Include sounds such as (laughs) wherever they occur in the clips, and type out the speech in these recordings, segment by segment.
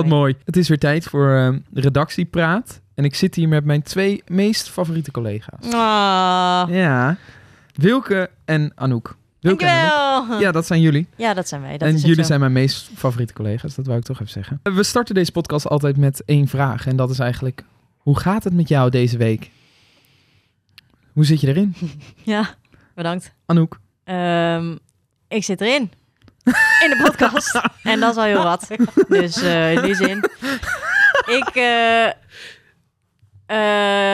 Wat mooi. Het is weer tijd voor eh, redactiepraat. En ik zit hier met mijn twee meest favoriete collega's. Ah, Ja, Wilke en Anouk. Wilke en Anouk. dankjewel. Ja, dat zijn jullie. Ja, dat zijn wij. Dat en is jullie zo. zijn mijn meest favoriete collega's, dat wou ik toch even zeggen. We starten deze podcast altijd met één vraag. En dat is eigenlijk, hoe gaat het met jou deze week? Hoe zit je erin, (laughs) Ja, bedankt. Anouk? Ehm, ik zit erin. (laughs) In de podcast. en dat is al heel wat. Dus eh, in die zin. Ik... eh, eh,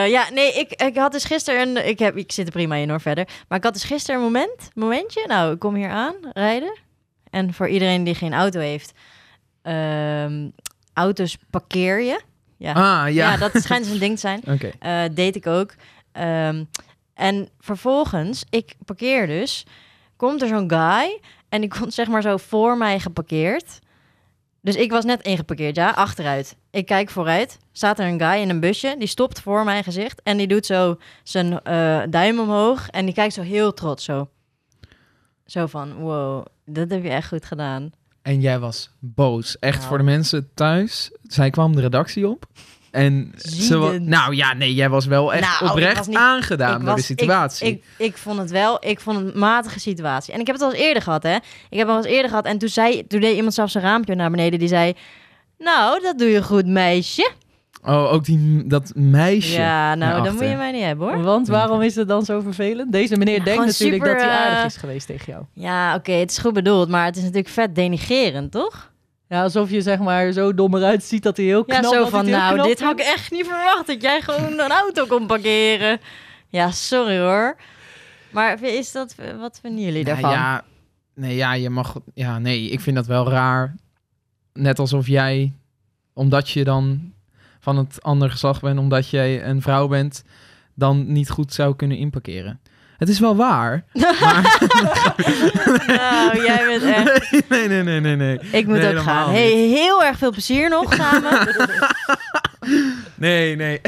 ja, nee, ik, ik had dus gisteren een... Ik, heb, ik zit er prima in hoor, verder. Maar ik had dus gisteren een moment, momentje. Nou, ik kom hier aan, rijden. En voor iedereen die geen auto heeft... ehm, auto's parkeer je. Ja. Ah, ja. ja. dat schijnt dus een ding te zijn. (laughs) Eh, deed ik ook. Ehm, en vervolgens, ik parkeer dus, komt er zo'n guy en die komt zeg maar zo voor mij geparkeerd. Dus ik was net ingeparkeerd, ja, achteruit. Ik kijk vooruit, staat er een guy in een busje, die stopt voor mijn gezicht en die doet zo zijn eh, duim omhoog en die kijkt zo heel trots zo. Zo van, wow, dat heb je echt goed gedaan. En jij was boos. Echt Nou. voor de mensen thuis. Zij kwam de redactie op. En ze wa-. Nou ja, nee, jij was wel echt Nou, ik oprecht was niet- aangedaan Ik door de situatie. Ik, ik, ik vond het wel, ik vond het een matige situatie. En ik heb het al eens eerder gehad, hè. Ik heb het al eens eerder gehad en toen, zei, toen deed iemand zelfs een raampje naar beneden. Die zei, nou, dat doe je goed, meisje. Oh, ook die, dat meisje. Ja, nou, daarachter. dat moet je mij niet hebben, hoor. Want waarom is het dan zo vervelend? Deze meneer Ja, denkt gewoon natuurlijk dat hij aardig eh, is geweest tegen jou. Ja, oké, het is goed bedoeld, maar het is natuurlijk vet denigerend, toch? Ja, alsof je zeg maar zo dom eruit ziet dat hij heel knap Ja, zo van, nou, dit had ik echt niet verwacht. Dat jij gewoon een auto kon parkeren. Ja, sorry hoor. Maar is dat, wat vinden jullie Nou daarvan? ja, nee, ja, je mag... Ja, nee, ik vind dat wel raar. Net alsof jij, omdat je dan van het andere geslacht bent, omdat jij een vrouw bent, dan niet goed zou kunnen inparkeren. Het is wel waar. (laughs) Maar... Nou, jij bent echt... nee, nee, nee, nee, nee. Ik moet Nee, ook gaan. Hey, heel erg veel plezier nog samen. (laughs) Nee, nee.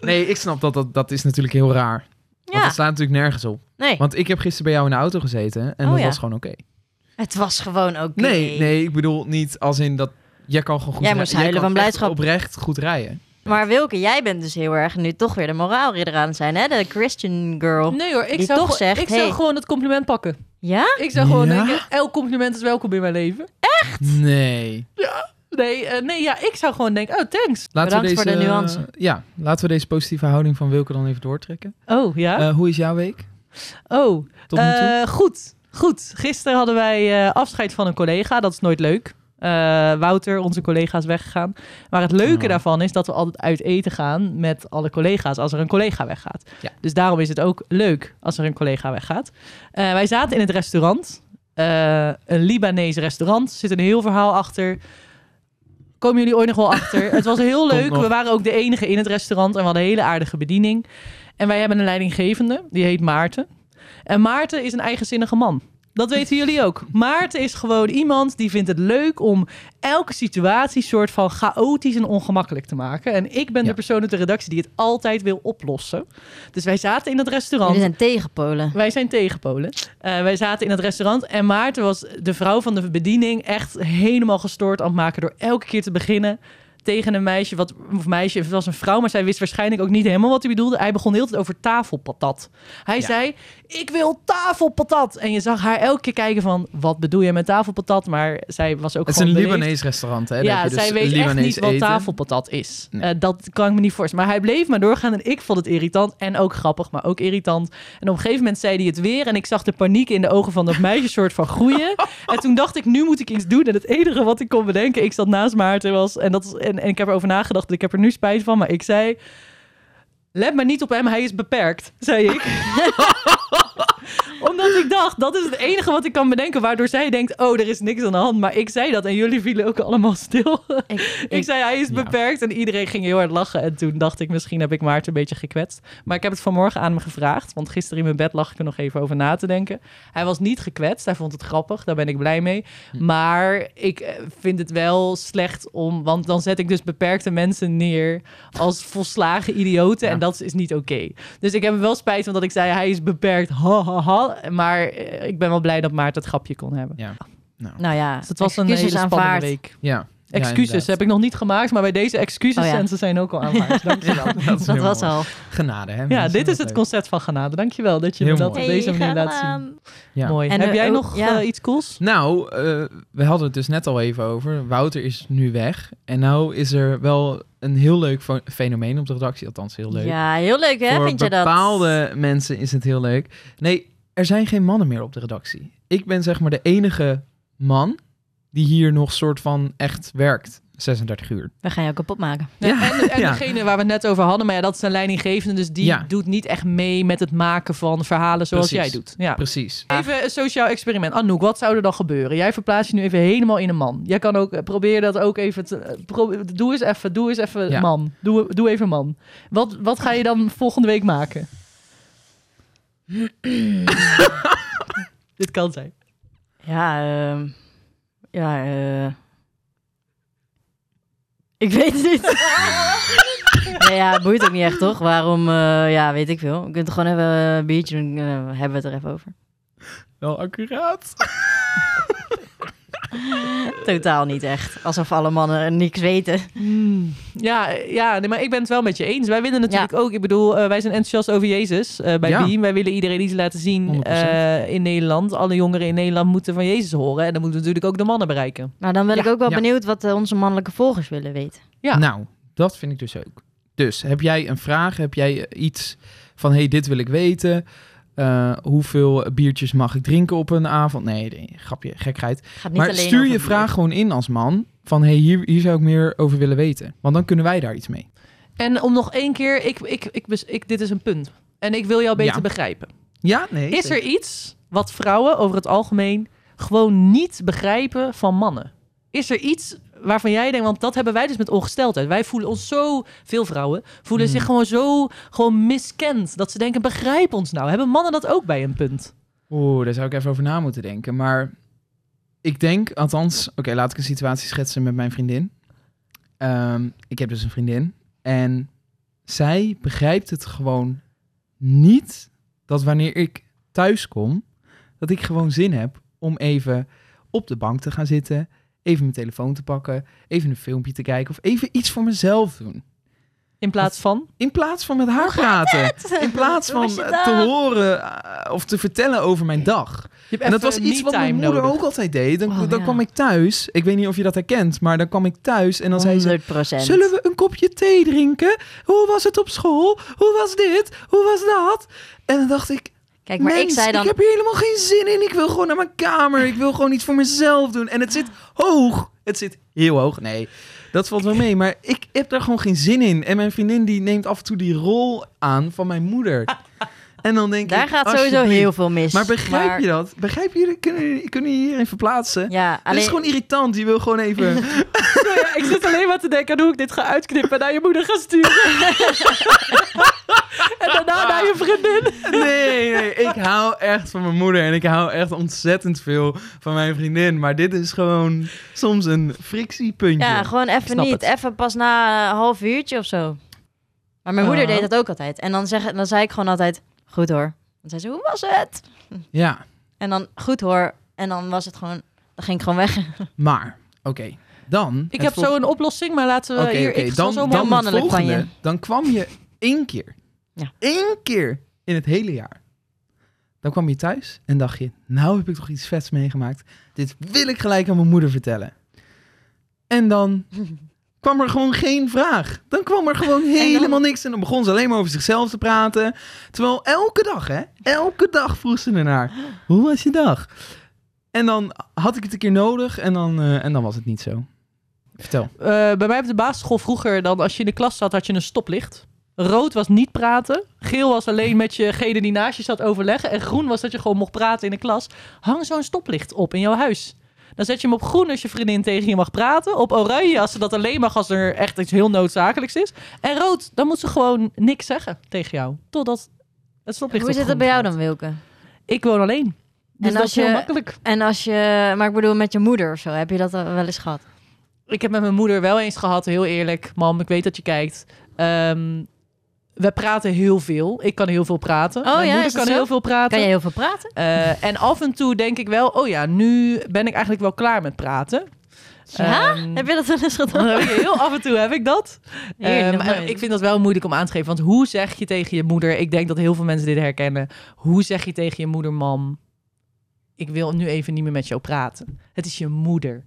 Nee, ik snap dat, dat dat is natuurlijk heel raar. Want ja, dat slaat natuurlijk nergens op. nee. Want ik heb gisteren bij jou in de auto gezeten en Oh, dat ja. was gewoon oké. Het was gewoon oké. Nee, nee, ik bedoel niet als in dat jij kan gewoon goed Jij moest huilen van blijdschap. oprecht goed rijden. Maar Wilke, jij bent dus heel erg nu toch weer de moraalridder aan het zijn, hè? De Christian girl. Nee hoor, ik Die zou, toch gewoon- zegt, ik zou hey. gewoon het compliment pakken. Ja? Ik zou gewoon Ja? denken, elk compliment is welkom in mijn leven. Nee. Nee, eh, nee, ja, ik zou gewoon denken, oh thanks. Laten Bedankt we voor deze, de nuance. ja, laten we deze positieve houding van Wilke dan even doortrekken. Oh, ja? Eh, hoe is jouw week? oh, Tot nu toe? Eh, goed, goed. Gisteren hadden wij eh, afscheid van een collega. Dat is nooit leuk. Eh, Wouter, onze collega, is weggegaan. Maar het leuke Oh. daarvan is dat we altijd uit eten gaan met alle collega's als er een collega weggaat. Ja. Dus daarom is het ook leuk als er een collega weggaat. Eh, wij zaten in het restaurant. Eh, een Libanees restaurant. Er zit een heel verhaal achter. Komen jullie ooit nog wel achter? (laughs) het was heel leuk. We waren ook de enige in het restaurant en we hadden een hele aardige bediening. En wij hebben een leidinggevende, die heet Maarten. En Maarten is een eigenzinnige man. Dat weten jullie ook. Maarten is gewoon iemand die vindt het leuk om elke situatie soort van chaotisch en ongemakkelijk te maken. En ik ben Ja. de persoon uit de redactie die het altijd wil oplossen. Dus wij zaten in dat restaurant. Jullie zijn tegenpolen. Wij zijn tegenpolen. Eh, wij zaten in het restaurant en Maarten was de vrouw van de bediening echt helemaal gestoord aan het maken door elke keer te beginnen tegen een meisje, wat, of meisje, het was een vrouw, maar zij wist waarschijnlijk ook niet helemaal wat hij bedoelde. Hij begon heel tijd over tafelpatat. Hij Ja. zei, ik wil tafelpatat. En je zag haar elke keer kijken van, wat bedoel je met tafelpatat? Maar zij was ook Het is een. Libanees restaurant, hè? Daar Ja, heb je dus zij weet echt niet wat tafelpatat is. Nee. Eh, dat kan ik me niet voorstellen. Maar hij bleef maar doorgaan en ik vond het irritant en ook grappig, maar ook irritant. En op een gegeven moment zei hij het weer en ik zag de paniek in de ogen van dat meisje soort van groeien. (laughs) en toen dacht ik, nu moet ik iets doen. En het enige wat ik kon bedenken, ik zat naast Maarten was, en, dat, is- en, ik heb erover nagedacht, ik heb er nu spijt van, maar ik zei... Let maar niet op hem, hij is beperkt, zei ik. (laughs) (laughs) Omdat ik dacht, dat is het enige wat ik kan bedenken... waardoor zij denkt, oh, er is niks aan de hand. Maar ik zei dat en jullie vielen ook allemaal stil. Ik, (laughs) ik zei, hij is Ja. beperkt. En iedereen ging heel hard lachen. En toen dacht ik, misschien heb ik Maarten een beetje gekwetst. Maar ik heb het vanmorgen aan hem gevraagd. Want gisteren in mijn bed lag ik er nog even over na te denken. Hij was niet gekwetst. Hij vond het grappig. Daar ben ik blij mee. Hm. Maar ik eh, vind het wel slecht om... Want dan zet ik dus beperkte mensen neer als volslagen idioten. Ja. En dat is niet oké. Dus ik heb wel spijt van dat ik zei, hij is beperkt. Ha, ha, ha. Maar eh, ik ben wel blij dat Maarten het grapje kon hebben. Ja. Nou, nou ja, Dus het was een hele spannende aanvaard. week. ja. Excuses heb ik nog niet gemaakt, maar bij deze excuses Oh ja. en ze zijn ook al aanvaard. (laughs) Dankjewel. dat Dat was mooi. al. Genade, hè? Ja, mensen? dit is het leuk. concept van genade. Dankjewel dat je me dat mooi. op deze manier laat zien. gedaan. Ja. Mooi. En, Heb jij ook- nog ja. eh, iets cools? Nou, eh, we hadden het dus net al even over. Wouter is nu weg. En nou is er wel een heel leuk fenomeen op de redactie. Althans, heel leuk. Ja, heel leuk hè, Voor vind je dat? bepaalde mensen is het heel leuk. Nee, er zijn geen mannen meer op de redactie. Ik ben zeg maar de enige man die hier nog soort van echt werkt. 36 uur. We gaan jou kapot maken. Ja, en en (laughs) ja. degene waar we het net over hadden, maar ja, dat is een leidinggevende, dus die Ja. doet niet echt mee met het maken van verhalen zoals Precies. jij doet. Ja. Precies. Even een sociaal experiment. Anouk, wat zou er dan gebeuren? Jij verplaatst je nu even helemaal in een man. Jij kan ook, eh, probeer dat ook even te... eh, pro- doe eens even, doe eens even Ja. man. Doe, doe even man. Wat, wat ga je dan volgende week maken? (clears throat) Dit kan zijn. Ja, ehm ja, eh ik weet het niet. (laughs) nee, ja, boeit ook niet echt, toch? Waarom, eh, ja, weet ik veel. Je kunt toch gewoon even een biertje doen, hebben we het er even over. Wel accuraat. (laughs) (laughs) Totaal niet echt. Alsof alle mannen niks weten. Ja, ja nee, maar ik ben het wel met je eens. Wij willen natuurlijk ook, ik bedoel, eh, wij zijn enthousiast over Jezus eh, bij Ja. Beam. Wij willen iedereen iets laten zien 100%. eh, in Nederland. Alle jongeren in Nederland moeten van Jezus horen. En dan moeten we natuurlijk ook de mannen bereiken. Maar dan ben ik ook wel ja. benieuwd wat onze mannelijke volgers willen weten. Ja. Nou, dat vind ik dus ook. Dus, heb jij een vraag? Heb jij iets van, hey, dit wil ik weten? Eh, hoeveel biertjes mag ik drinken op een avond? Nee, nee grapje, gekheid. Maar stuur je bier. vraag gewoon in als man. Van, hey, hier, hier zou ik meer over willen weten. Want dan kunnen wij daar iets mee. En om nog één keer, ik, ik, ik, dit is een punt. En ik wil jou beter Ja. begrijpen. Ja, nee. Is er iets wat vrouwen over het algemeen gewoon niet begrijpen van mannen? Is er iets waarvan jij denkt, want dat hebben wij dus met ongesteldheid. Wij voelen ons zo, veel vrouwen voelen Hmm. zich gewoon zo gewoon miskend. Dat ze denken, begrijp ons nou. Hebben mannen dat ook bij een punt? Oeh, daar zou ik even over na moeten denken. Maar ik denk, althans... Oké, laat ik een situatie schetsen met mijn vriendin. Ehm, ik heb dus een vriendin. En zij begrijpt het gewoon niet... dat wanneer ik thuis kom... dat ik gewoon zin heb om even op de bank te gaan zitten... even mijn telefoon te pakken... even een filmpje te kijken... of even iets voor mezelf doen. In plaats van? In plaats van met haar praten. In plaats van te horen eh, of te vertellen over mijn dag. En dat was iets wat mijn moeder nodig. ook altijd deed. Dan, Oh, dan ja. kwam ik thuis. Ik weet niet of je dat herkent, maar dan kwam ik thuis en dan zei ze... 100%. Zullen we een kopje thee drinken? Hoe was het op school? Hoe was dit? Hoe was dat? En dan dacht ik, Kijk, maar ik zei dan... ik heb hier helemaal geen zin in. Ik wil gewoon naar mijn kamer. Ik wil gewoon iets voor mezelf doen. En het zit hoog. Het zit heel hoog. Nee, dat valt wel mee. Maar ik heb daar gewoon geen zin in. En mijn vriendin die neemt af en toe die rol aan van mijn moeder. (laughs) En dan denk Daar ik, gaat sowieso heel veel mis. Maar begrijp Maar- je dat? Begrijp je? Kunnen, jullie- kunnen je hierin verplaatsen? Ja, Het alleen... is gewoon irritant. Die wil gewoon even... (laughs) Nou ja, ik zit alleen maar te denken aan hoe ik dit ga uitknippen en naar je moeder ga sturen. (laughs) en daarna naar je vriendin. Nee, nee, ik hou echt van mijn moeder en ik hou echt ontzettend veel van mijn vriendin. Maar dit is gewoon soms een frictiepuntje. Ja, gewoon even niet. het. Even pas na een half uurtje of zo. Maar mijn moeder Ah. deed dat ook altijd. En dan, zeg, dan zei ik gewoon altijd, goed hoor. Dan zei ze, hoe was het? Ja, En dan, goed hoor. En dan was het gewoon, dan ging ik gewoon weg. (laughs) maar, oké, dan... Ik heb zo een oplossing, maar laten we hier... oké, ik dan, zo dan mannelijk van volgende. je. Dan kwam je één keer. Ja. Eén keer in het hele jaar. Dan kwam je thuis en dacht je, nou heb ik toch iets vets meegemaakt. Dit wil ik gelijk aan mijn moeder vertellen. En dan (laughs) kwam er gewoon geen vraag. Dan kwam er gewoon (laughs) helemaal niks. En dan begon ze alleen maar over zichzelf te praten. Terwijl elke dag, hè, elke dag vroeg ze ernaar. Hoe was je dag? En dan had ik het een keer nodig en dan, eh, en dan was het niet zo. Vertel. Eh, bij mij op de basisschool vroeger, dan als je in de klas zat, had je een stoplicht. Rood was niet praten. Geel was alleen met jegene die naast je zat overleggen. En groen was dat je gewoon mocht praten in de klas. Hang zo'n stoplicht op in jouw huis. Dan zet je hem op groen als je vriendin tegen je mag praten. Op oranje als ze dat alleen mag als er echt iets heel noodzakelijks is. En rood, dan moet ze gewoon niks zeggen tegen jou. Totdat het stoplicht Hoe zit het groen bij jou dan, Wilke? Ik woon alleen. Dus En dat als is heel je- makkelijk. En als je, maar ik bedoel met je moeder of zo, heb je dat wel eens gehad? Ik heb met mijn moeder wel eens gehad, heel eerlijk. Mam, ik weet dat je kijkt. Ehm, we praten heel veel. Ik kan heel veel praten. Oh mijn ja, moeder kan heel veel praten. Kan je heel veel praten? Eh, en af en toe denk ik wel, oh ja, nu ben ik eigenlijk wel klaar met praten. Ja? Ehm, Heb je dat wel eens gedaan? heel af en toe heb ik dat. Eh, nooit. ik vind dat wel moeilijk om aan te geven. Want hoe zeg je tegen je moeder... Ik denk dat heel veel mensen dit herkennen. Hoe zeg je tegen je moeder, mam... Ik wil nu even niet meer met jou praten. Het is je moeder.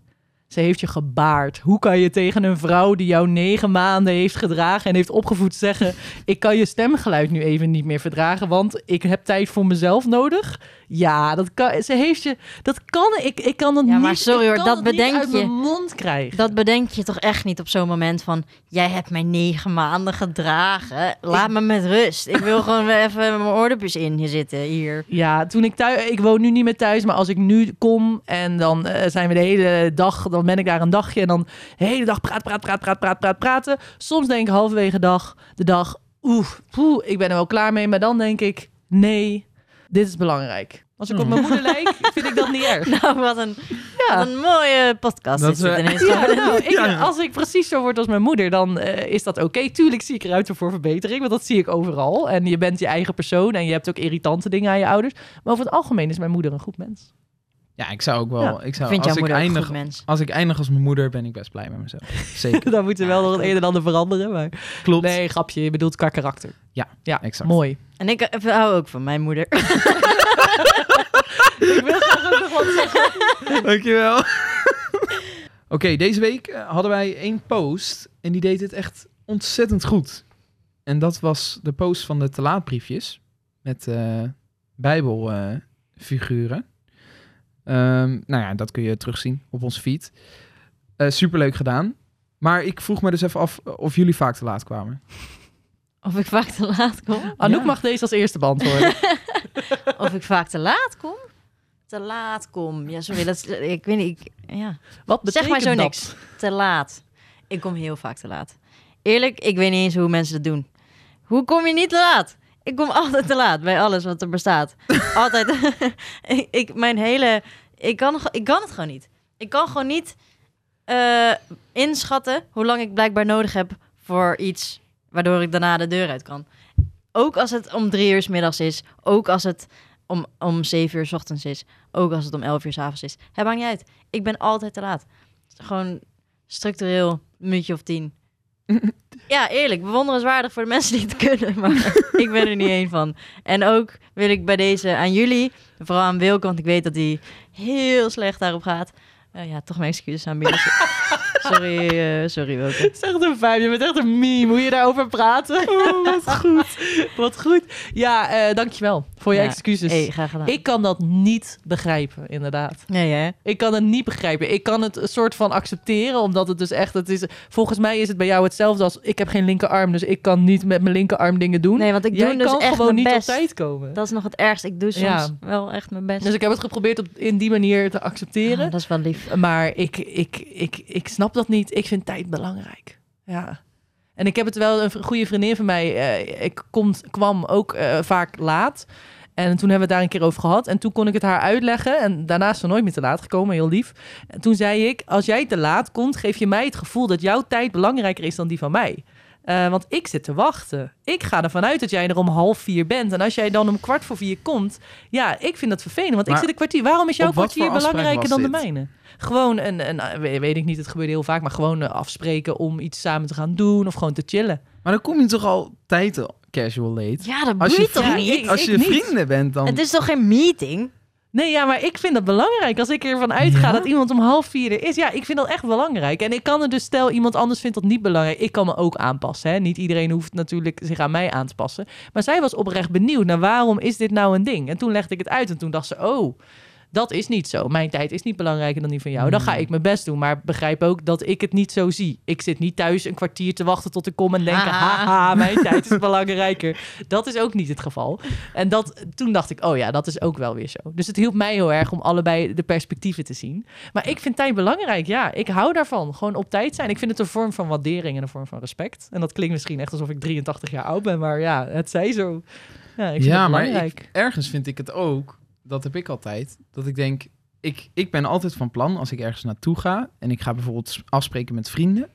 Ze heeft je gebaard. Hoe kan je tegen een vrouw die jou negen maanden heeft gedragen en heeft opgevoed zeggen: Ik kan je stemgeluid nu even niet meer verdragen, want ik heb tijd voor mezelf nodig? Ja, dat kan. Ze heeft je. Dat kan ik. Ik kan het Ja, maar niet. sorry hoor, dat bedenk uit je. mijn mond krijgen. Dat bedenk je toch echt niet op zo'n moment van... jij hebt mij negen maanden gedragen. Laat me met rust. Ik wil gewoon even mijn oordopjes in zitten, hier. Ja, toen ik thuis, ik woon nu niet meer thuis, maar als ik nu kom en dan eh, zijn we de hele dag, dan ben ik daar een dagje en dan de hele dag praat, praat, praat, praat, praat, praat, praten. Soms denk ik halverwege dag, de dag, oeh, poeh, ik ben er wel klaar mee, maar dan denk ik, nee, dit is belangrijk. Als ik op mijn moeder lijk, vind ik dat niet erg. (laughs) Nou, wat een, Ja. wat een mooie podcast Dat is dit ineens Ja, nou, ik, (laughs) Ja. als ik precies zo word als mijn moeder, dan eh, is dat oké. Tuurlijk zie ik eruit voor verbetering, want dat zie ik overal. En je bent je eigen persoon en je hebt ook irritante dingen aan je ouders. Maar over het algemeen is mijn moeder een goed mens. Ja, ik zou ook wel... Ja. Ik zou, Vind als, jouw ik eindig, goed mens? als ik eindig als mijn moeder, ben ik best blij met mezelf. (laughs) Zeker. Dan moet er wel nog het een en ander veranderen. Maar... Klopt. Nee, grapje. Je bedoelt qua karakter. Ja, ja exact. mooi. En ik eh, hou ook van mijn moeder. (laughs) Ik wil graag ook nog wat zeggen. Dankjewel. Oké, deze week eh, hadden wij één post en die deed het echt ontzettend goed. En dat was de post van de te laat briefjes met eh bijbelfiguren. Ehm, nou ja, dat kun je terugzien op onze feed. Eh superleuk gedaan. Maar ik vroeg me dus even af of jullie vaak te laat kwamen. Of ik vaak te laat kom. (laughs) Anouk Ja. mag deze als eerste beantwoorden. (laughs) Of ik vaak te laat kom. Te laat kom. Ja, sorry. Dat is, ik weet niet. Ik, ja. Wat Zeg betekent maar zo dat? niks. Te laat. Ik kom heel vaak te laat. Eerlijk, ik weet niet eens hoe mensen dat doen. Hoe kom je niet te laat? Ik kom altijd te laat bij alles wat er bestaat. (laughs) altijd. (laughs) ik, ik- mijn hele... Ik kan, ik kan het gewoon niet. Ik kan gewoon niet eh, inschatten hoe lang ik blijkbaar nodig heb voor iets waardoor ik daarna de deur uit kan. Ook als het om drie uur 's middags is. Ook als het om, om zeven uur 's ochtends is. Ook als het om elf uur 's avonds is. Het maakt niet uit. Ik ben altijd te laat. Gewoon structureel, minuutje of tien. (laughs) Ja, eerlijk, bewonderenswaardig voor de mensen die het (laughs) kunnen, maar ik ben er niet één van. En ook wil ik bij deze aan jullie, vooral aan Wilke, want ik weet dat hij heel slecht daarop gaat. Eh, ja, toch mijn excuses aanbieden. (laughs) sorry, eh, sorry Wilke. Het is echt een vijf. Je bent echt een meme. Hoe je daarover praten. Oh, wat goed. (laughs) Wat goed. Ja, eh, dankjewel voor je Ja. excuses. Hey, graag gedaan. Ik kan dat niet begrijpen, inderdaad. Nee, hè? Ik kan het niet begrijpen. Ik kan het een soort van accepteren, omdat het dus echt... Het is, volgens mij is het bij jou hetzelfde als... Ik heb geen linkerarm, dus ik kan niet met mijn linkerarm dingen doen. Nee, want ik Jij doe dus kan echt gewoon niet best. op tijd komen. Dat is nog het ergste. Ik doe soms Ja. wel echt mijn best. Dus ik heb het geprobeerd op, in die manier te accepteren. Ah, dat is wel lief. Maar ik, ik, ik, ik snap dat niet. Ik vind tijd belangrijk. Ja. En ik heb het wel, een goede vriendin van mij, eh, ik komt, kwam ook eh, vaak laat. En toen hebben we het daar een keer over gehad. En toen kon ik het haar uitleggen. En daarna is ze nooit meer te laat gekomen, heel lief. En toen zei ik, als jij te laat komt, geef je mij het gevoel dat jouw tijd belangrijker is dan die van mij. Eh, want ik zit te wachten. Ik ga ervan uit dat jij er om half vier bent. En als jij dan om kwart voor vier komt, ja, ik vind dat vervelend. Want ik zit een kwartier. Waarom is jouw kwartier belangrijker dan de mijne? Gewoon een, een, eh, weet, ik niet, het gebeurt heel vaak, maar gewoon eh, afspreken om iets samen te gaan doen of gewoon te chillen. Maar dan kom je toch al tijd casual late? Ja, dat je, boeit toch niet? ik- als je niet. vrienden bent, dan... Het is toch geen meeting? Nee, ja, maar ik vind dat belangrijk. Als ik ervan uitga Ja? dat iemand om half vier er is, ja, ik vind dat echt belangrijk. En ik kan er dus, stel iemand anders vindt dat niet belangrijk, ik kan me ook aanpassen. Hè? Niet iedereen hoeft natuurlijk zich aan mij aan te passen. Maar zij was oprecht benieuwd naar waarom is dit nou een ding? En toen legde ik het uit en toen dacht ze, oh, dat is niet zo. Mijn tijd is niet belangrijker dan die van jou. Dan ga Hmm. ik mijn best doen. Maar begrijp ook dat ik het niet zo zie. Ik zit niet thuis een kwartier te wachten tot ik kom en denken... Haha. haha, mijn tijd is belangrijker. (laughs) Dat is ook niet het geval. En dat, toen dacht ik, oh ja, dat is ook wel weer zo. Dus het hielp mij heel erg om allebei de perspectieven te zien. Maar ik vind tijd belangrijk, ja. Ik hou daarvan. Gewoon op tijd zijn. Ik vind het een vorm van waardering en een vorm van respect. En dat klinkt misschien echt alsof ik 83 jaar oud ben. Maar ja, het zij zo. Ja, ik vind ja, het maar ik- ergens vind ik het ook, dat heb ik altijd, dat ik denk, ik, ik ben altijd van plan als ik ergens naartoe ga en ik ga bijvoorbeeld afspreken met vrienden,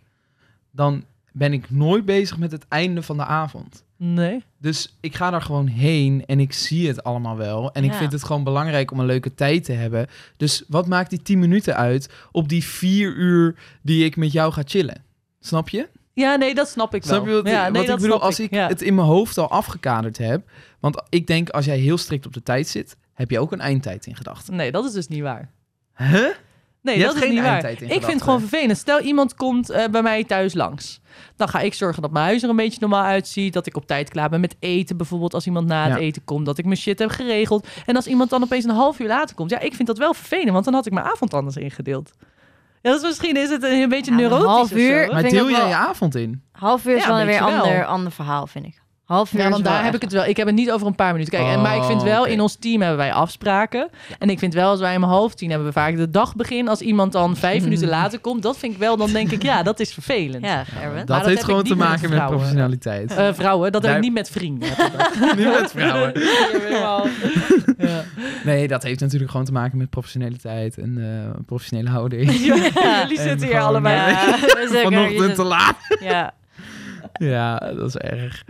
dan ben ik nooit bezig met het einde van de avond. Nee. Dus ik ga daar gewoon heen en ik zie het allemaal wel. En ik vind het gewoon belangrijk om een leuke tijd te hebben. Dus wat maakt die 10 minuten uit op die vier uur die ik met jou ga chillen? Snap je? Ja, nee, dat snap ik wel. Snap je wat, ja, ik- nee, wat dat ik bedoel? Als ik Ja. het in mijn hoofd al afgekaderd heb. Want ik denk, als jij heel strikt op de tijd zit, heb je ook een eindtijd in gedachten. Nee, dat is dus niet waar. Huh? Nee, Je dat is geen niet waar. eindtijd in Ik vind het gewoon vervelend. Stel, iemand komt eh, bij mij thuis langs. Dan ga ik zorgen dat mijn huis er een beetje normaal uitziet. Dat ik op tijd klaar ben met eten. Bijvoorbeeld als iemand na het Ja. eten komt. Dat ik mijn shit heb geregeld. En als iemand dan opeens een half uur later komt. Ja, ik vind dat wel vervelend. Want dan had ik mijn avond anders ingedeeld. Ja, dus misschien is het een, beetje Ja, een neurotisch half of zo. uur. Maar deel jij wel- je avond in? Half uur is Ja, wel weet weer je een ander, ander verhaal, vind ik. Half uur Ja, want daar heb echt- ik het wel. Ik heb het niet over een paar minuten. Kijk, en, maar ik vind Oh, wel, in ons team hebben wij afspraken. En ik vind wel, als wij om half tien hebben we vaak de dag begin. Als iemand dan vijf (laughs) minuten later komt, dat vind ik wel, dan denk ik, ja, dat is vervelend. Ja, Erwin. Dat, dat heeft gewoon te met maken met professionaliteit. Eh, vrouwen, dat heb ik niet met vrienden. (laughs) (laughs) Niet met vrouwen. ja. Nee, dat heeft natuurlijk gewoon te maken met professionaliteit en eh, professionele houding. Ja, jullie zitten hier allebei. Ja, zeker. Vanochtend te laat. Ja. (laughs) Ja, dat is erg.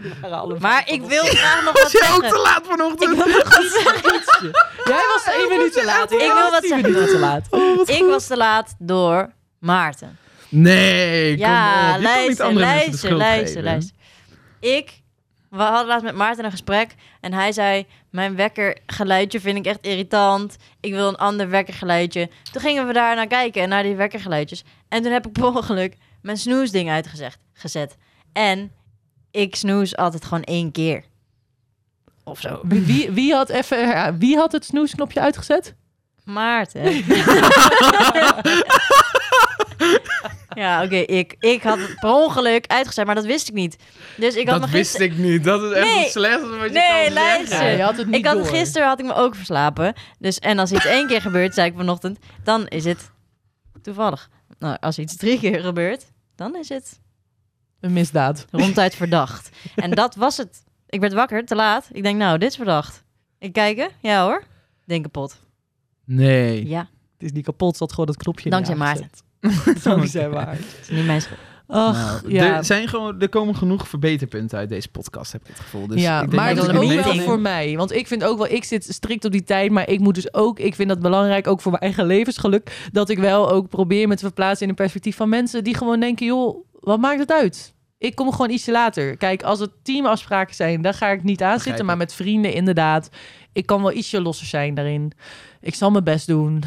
Maar ik wil graag nog (laughs) wat Was jij ook zeggen. te laat vanochtend? (laughs) Jij was één minuut te laat. Ik wil wat zeggen. minuten te laat. Oh, Ik goed. was te laat door Maarten. Nee, kom Ja, op. Je kan niet luister, andere mensen de luister, schuld luister, geven. luister. Ik, we hadden laatst met Maarten een gesprek en hij zei, mijn wekkergeluidje vind ik echt irritant. Ik wil een ander wekkergeluidje. Toen gingen we daar naar kijken, naar die wekkergeluidjes. En toen heb ik per ongeluk mijn snoesding uitgezet. Gezet. En ik snoes altijd gewoon één keer. Of zo. Wie, wie, had even, ja, wie had het snoesknopje uitgezet? Maarten. (laughs) ja, oké. ik, ik had het per ongeluk uitgezet, maar dat wist ik niet. Dus ik had dat me wist ik niet. Dat is echt Nee. het slechtste wat je Nee, kan luister. zeggen. Ja, je had het niet Ik had door. gisteren had ik me ook verslapen. Dus en als iets één keer gebeurt, zei ik vanochtend, dan is het toevallig. Nou, als iets drie keer gebeurt, dan is het Een misdaad. ronduit verdacht. En dat was het. Ik werd wakker, te laat. Ik denk, nou, dit is verdacht. Ik kijken, ja hoor. Denk kapot. Nee. Ja, Het is niet kapot, zat gewoon dat knopje Dankzij Maarten. (laughs) Dankzij Maarten. het is niet mijn schuld. Ach, Nou, ja. er, zijn gewoon, er komen genoeg verbeterpunten uit deze podcast, heb ik het gevoel. Dus ja, ik denk maar dat is ook wel voor mij. Want ik vind ook wel, ik zit strikt op die tijd, maar ik moet dus ook, ik vind dat belangrijk, ook voor mijn eigen levensgeluk, dat ik wel ook probeer me te verplaatsen in een perspectief van mensen die gewoon denken, joh, wat maakt het uit? Ik kom gewoon ietsje later. Kijk, als het teamafspraken zijn, dan ga ik niet aan zitten. Maar met vrienden, inderdaad. Ik kan wel ietsje losser zijn daarin. Ik zal mijn best doen.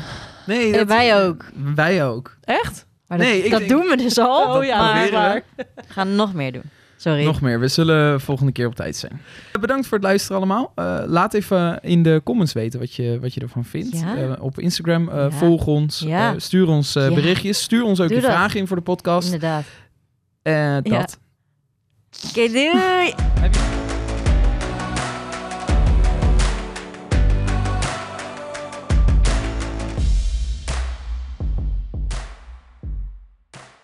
Nee, dat- wij ook. Wij ook. Echt? Maar dat, Nee, ik dat doen we dus al. Oh ja, maar we gaan nog meer doen. Sorry. Nog meer. We zullen volgende keer op tijd zijn. Bedankt voor het luisteren allemaal. Eh, laat even in de comments weten wat je, wat je ervan vindt. Ja. Eh, op Instagram, eh, Ja. volg ons, Ja. eh, stuur ons eh, berichtjes. Stuur ons ook Doe je dat. vragen in voor de podcast. Inderdaad. Eh, dat. Oké, doei!